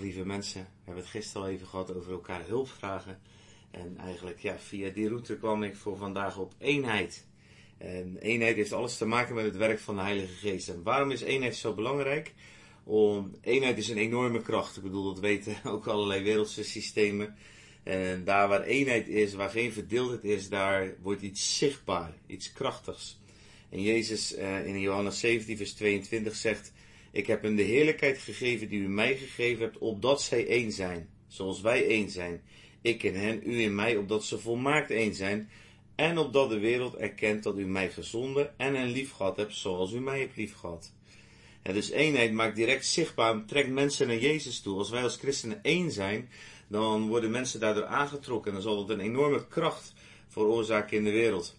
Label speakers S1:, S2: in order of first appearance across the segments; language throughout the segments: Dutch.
S1: lieve mensen. We hebben het gisteren al even gehad over elkaar hulp vragen. En eigenlijk ja, via die route kwam ik voor vandaag op eenheid. En eenheid heeft alles te maken met het werk van de Heilige Geest. En waarom is eenheid zo belangrijk? Om, eenheid is een enorme kracht. Ik bedoel, dat weten ook allerlei wereldse systemen. En daar waar eenheid is, waar geen verdeeldheid is, daar wordt iets zichtbaar, iets krachtigs. En Jezus uh, in Johannes 17, vers 22 zegt: Ik heb hem de heerlijkheid gegeven die u mij gegeven hebt, opdat zij één zijn, zoals wij één zijn. Ik in hen, u in mij, opdat ze volmaakt één zijn. En opdat de wereld erkent dat u mij gezonden en hen lief gehad hebt, zoals u mij hebt lief gehad. En dus eenheid maakt direct zichtbaar, trekt mensen naar Jezus toe. Als wij als christenen één zijn, dan worden mensen daardoor aangetrokken. En dan zal het een enorme kracht veroorzaken in de wereld.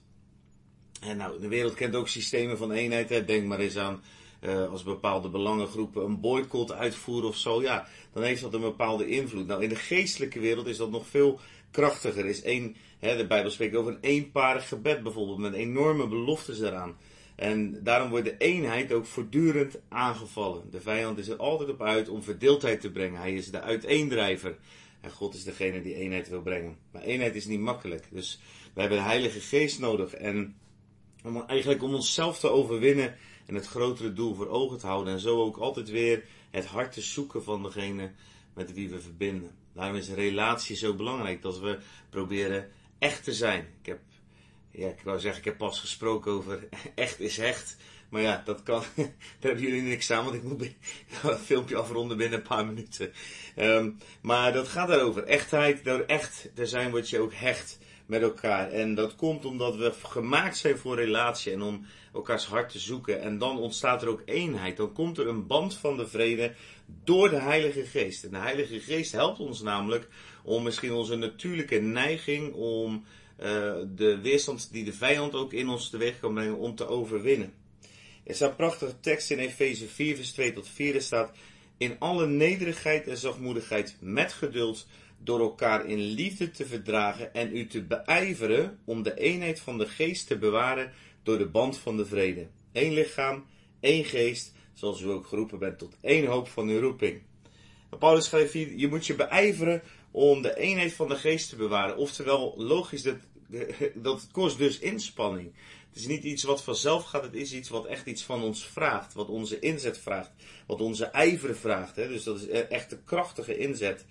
S1: En nou, de wereld kent ook systemen van eenheid. Denk maar eens aan uh, als bepaalde belangengroepen een boycott uitvoeren of zo. Ja, dan heeft dat een bepaalde invloed. Nou, in de geestelijke wereld is dat nog veel krachtiger. Is één, hè, de Bijbel spreekt over een eenparig gebed bijvoorbeeld, met enorme beloftes eraan. En daarom wordt de eenheid ook voortdurend aangevallen. De vijand is er altijd op uit om verdeeldheid te brengen. Hij is de uiteendrijver. En God is degene die eenheid wil brengen. Maar eenheid is niet makkelijk. Dus we hebben de Heilige Geest nodig. En om, eigenlijk om onszelf te overwinnen en het grotere doel voor ogen te houden. En zo ook altijd weer het hart te zoeken van degene met wie we verbinden. Daarom is relatie zo belangrijk. Dat we proberen echt te zijn. Ik heb, ja, ik wou zeggen, ik heb pas gesproken over echt is hecht. Maar ja, dat kan. Daar hebben jullie niks aan, want ik moet een filmpje afronden binnen een paar minuten. Um, maar dat gaat daarover. Echtheid, door echt te zijn word je ook hecht met elkaar. En dat komt omdat we gemaakt zijn voor relatie en om elkaars hart te zoeken. En dan ontstaat er ook eenheid. Dan komt er een band van de vrede door de Heilige Geest. En de Heilige Geest helpt ons namelijk om misschien onze natuurlijke neiging om uh, de weerstand die de vijand ook in ons teweeg kan brengen, om te overwinnen. Er staat prachtige tekst in Efeze 4, vers 2 tot 4. Er staat: In alle nederigheid en zachtmoedigheid met geduld door elkaar in liefde te verdragen en u te beijveren om de eenheid van de geest te bewaren door de band van de vrede. Eén lichaam, één geest, zoals u ook geroepen bent tot één hoop van uw roeping. Paulus schrijft hier, je moet je beijveren om de eenheid van de geest te bewaren. Oftewel, logisch, dat, dat kost dus inspanning. Het is niet iets wat vanzelf gaat, het is iets wat echt iets van ons vraagt. Wat onze inzet vraagt, wat onze ijver vraagt. Hè? Dus dat is echt een krachtige inzet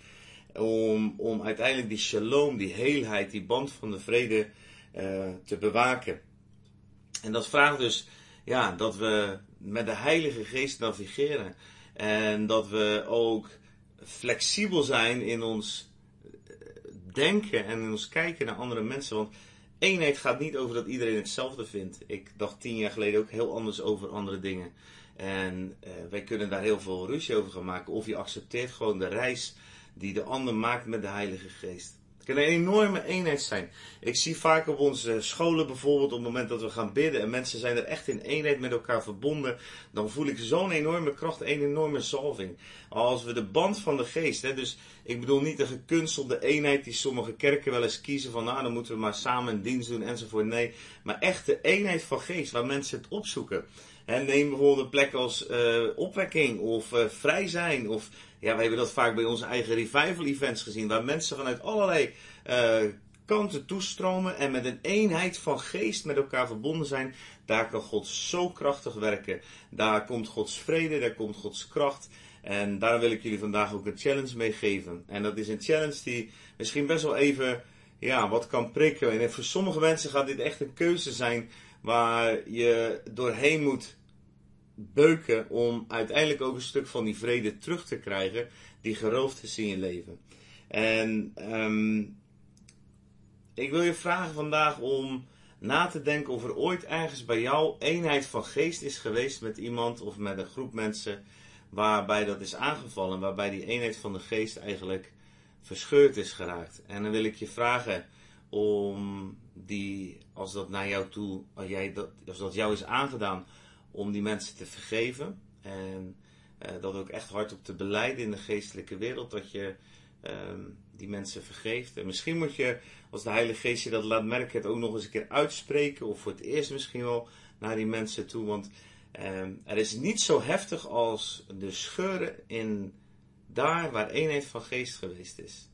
S1: om, om uiteindelijk die shalom, die heelheid, die band van de vrede uh, te bewaken. En dat vraagt dus ja, dat we met de Heilige Geest navigeren. En dat we ook flexibel zijn in ons eh, denken en in ons kijken naar andere mensen. Want eenheid gaat niet over dat iedereen hetzelfde vindt. Ik dacht tien jaar geleden ook heel anders over andere dingen. En uh, wij kunnen daar heel veel ruzie over gaan maken. Of je accepteert gewoon de reis die de ander maakt met de Heilige Geest. Het kan een enorme eenheid zijn. Ik zie vaak op onze scholen bijvoorbeeld, op het moment dat we gaan bidden en mensen zijn er echt in eenheid met elkaar verbonden, dan voel ik zo'n enorme kracht, een enorme zalving. Als we de band van de geest, hè, dus ik bedoel niet de gekunstelde eenheid die sommige kerken wel eens kiezen van nou dan moeten we maar samen een dienst doen enzovoort. Nee, maar echt de eenheid van geest waar mensen het opzoeken. En neem bijvoorbeeld plek als uh, opwekking of uh, vrij zijn of ja, we hebben dat vaak bij onze eigen revival events gezien, waar mensen vanuit allerlei uh, kanten toestromen en met een eenheid van geest met elkaar verbonden zijn. Daar kan God zo krachtig werken. Daar komt Gods vrede, daar komt Gods kracht. En daar wil ik jullie vandaag ook een challenge mee geven. En dat is een challenge die misschien best wel even ja, wat kan prikken. En voor sommige mensen gaat dit echt een keuze zijn waar je doorheen moet beuken om uiteindelijk ook een stuk van die vrede terug te krijgen die geroofd is in je leven. En um, ik wil je vragen vandaag om na te denken of er ooit ergens bij jou eenheid van geest is geweest met iemand of met een groep mensen waarbij dat is aangevallen, waarbij die eenheid van de geest eigenlijk verscheurd is geraakt. En dan wil ik je vragen om die, als dat naar jou toe, als, jij dat, als dat jou is aangedaan, om die mensen te vergeven. En uh, dat ook echt hardop te beleiden in de geestelijke wereld. Dat je um, die mensen vergeeft. En misschien moet je, als de Heilige Geest je dat laat merken, het ook nog eens een keer uitspreken. Of voor het eerst misschien wel naar die mensen toe. Want um, er is niet zo heftig als de scheuren in Daar waar eenheid van geest geweest is.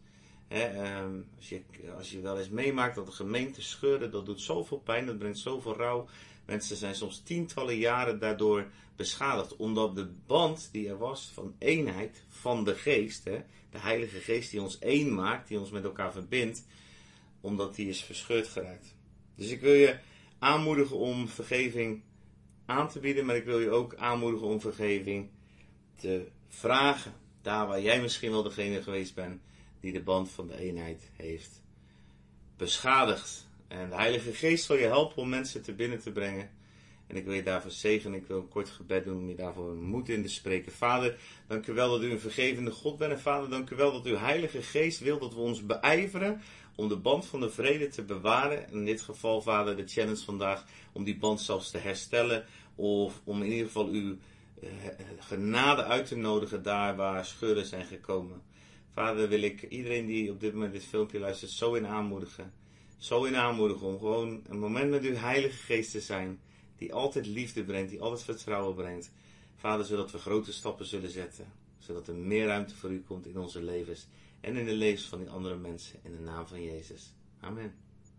S1: Ehm, als, je, als je wel eens meemaakt dat de gemeente scheuren, dat doet zoveel pijn, dat brengt zoveel rouw. Mensen zijn soms tientallen jaren daardoor beschadigd, omdat de band die er was van eenheid van de geest, de Heilige Geest die ons één maakt, die ons met elkaar verbindt, omdat die is verscheurd geraakt. Dus ik wil je aanmoedigen om vergeving aan te bieden, maar ik wil je ook aanmoedigen om vergeving te vragen. Daar waar jij misschien wel degene geweest bent die de band van de eenheid heeft beschadigd. En de Heilige Geest zal je helpen om mensen te binnen te brengen. En ik wil je daarvoor zegenen. Ik wil een kort gebed doen om je daarvoor moed in te spreken. Vader, dank u wel dat u een vergevende God bent. En Vader, dank u wel dat uw Heilige Geest wil dat we ons beijveren om de band van de vrede te bewaren. In dit geval, Vader, de challenge vandaag om die band zelfs te herstellen. Of om in ieder geval uw eh, genade uit te nodigen daar waar scheuren zijn gekomen. Vader, wil ik iedereen die op dit moment dit filmpje luistert zo in aanmoedigen. Zo in aanmoedigen om gewoon een moment met uw Heilige Geest te zijn. Die altijd liefde brengt, die altijd vertrouwen brengt. Vader, zodat we grote stappen zullen zetten. Zodat er meer ruimte voor u komt in onze levens. En in de levens van die andere mensen. In de naam van Jezus. Amen.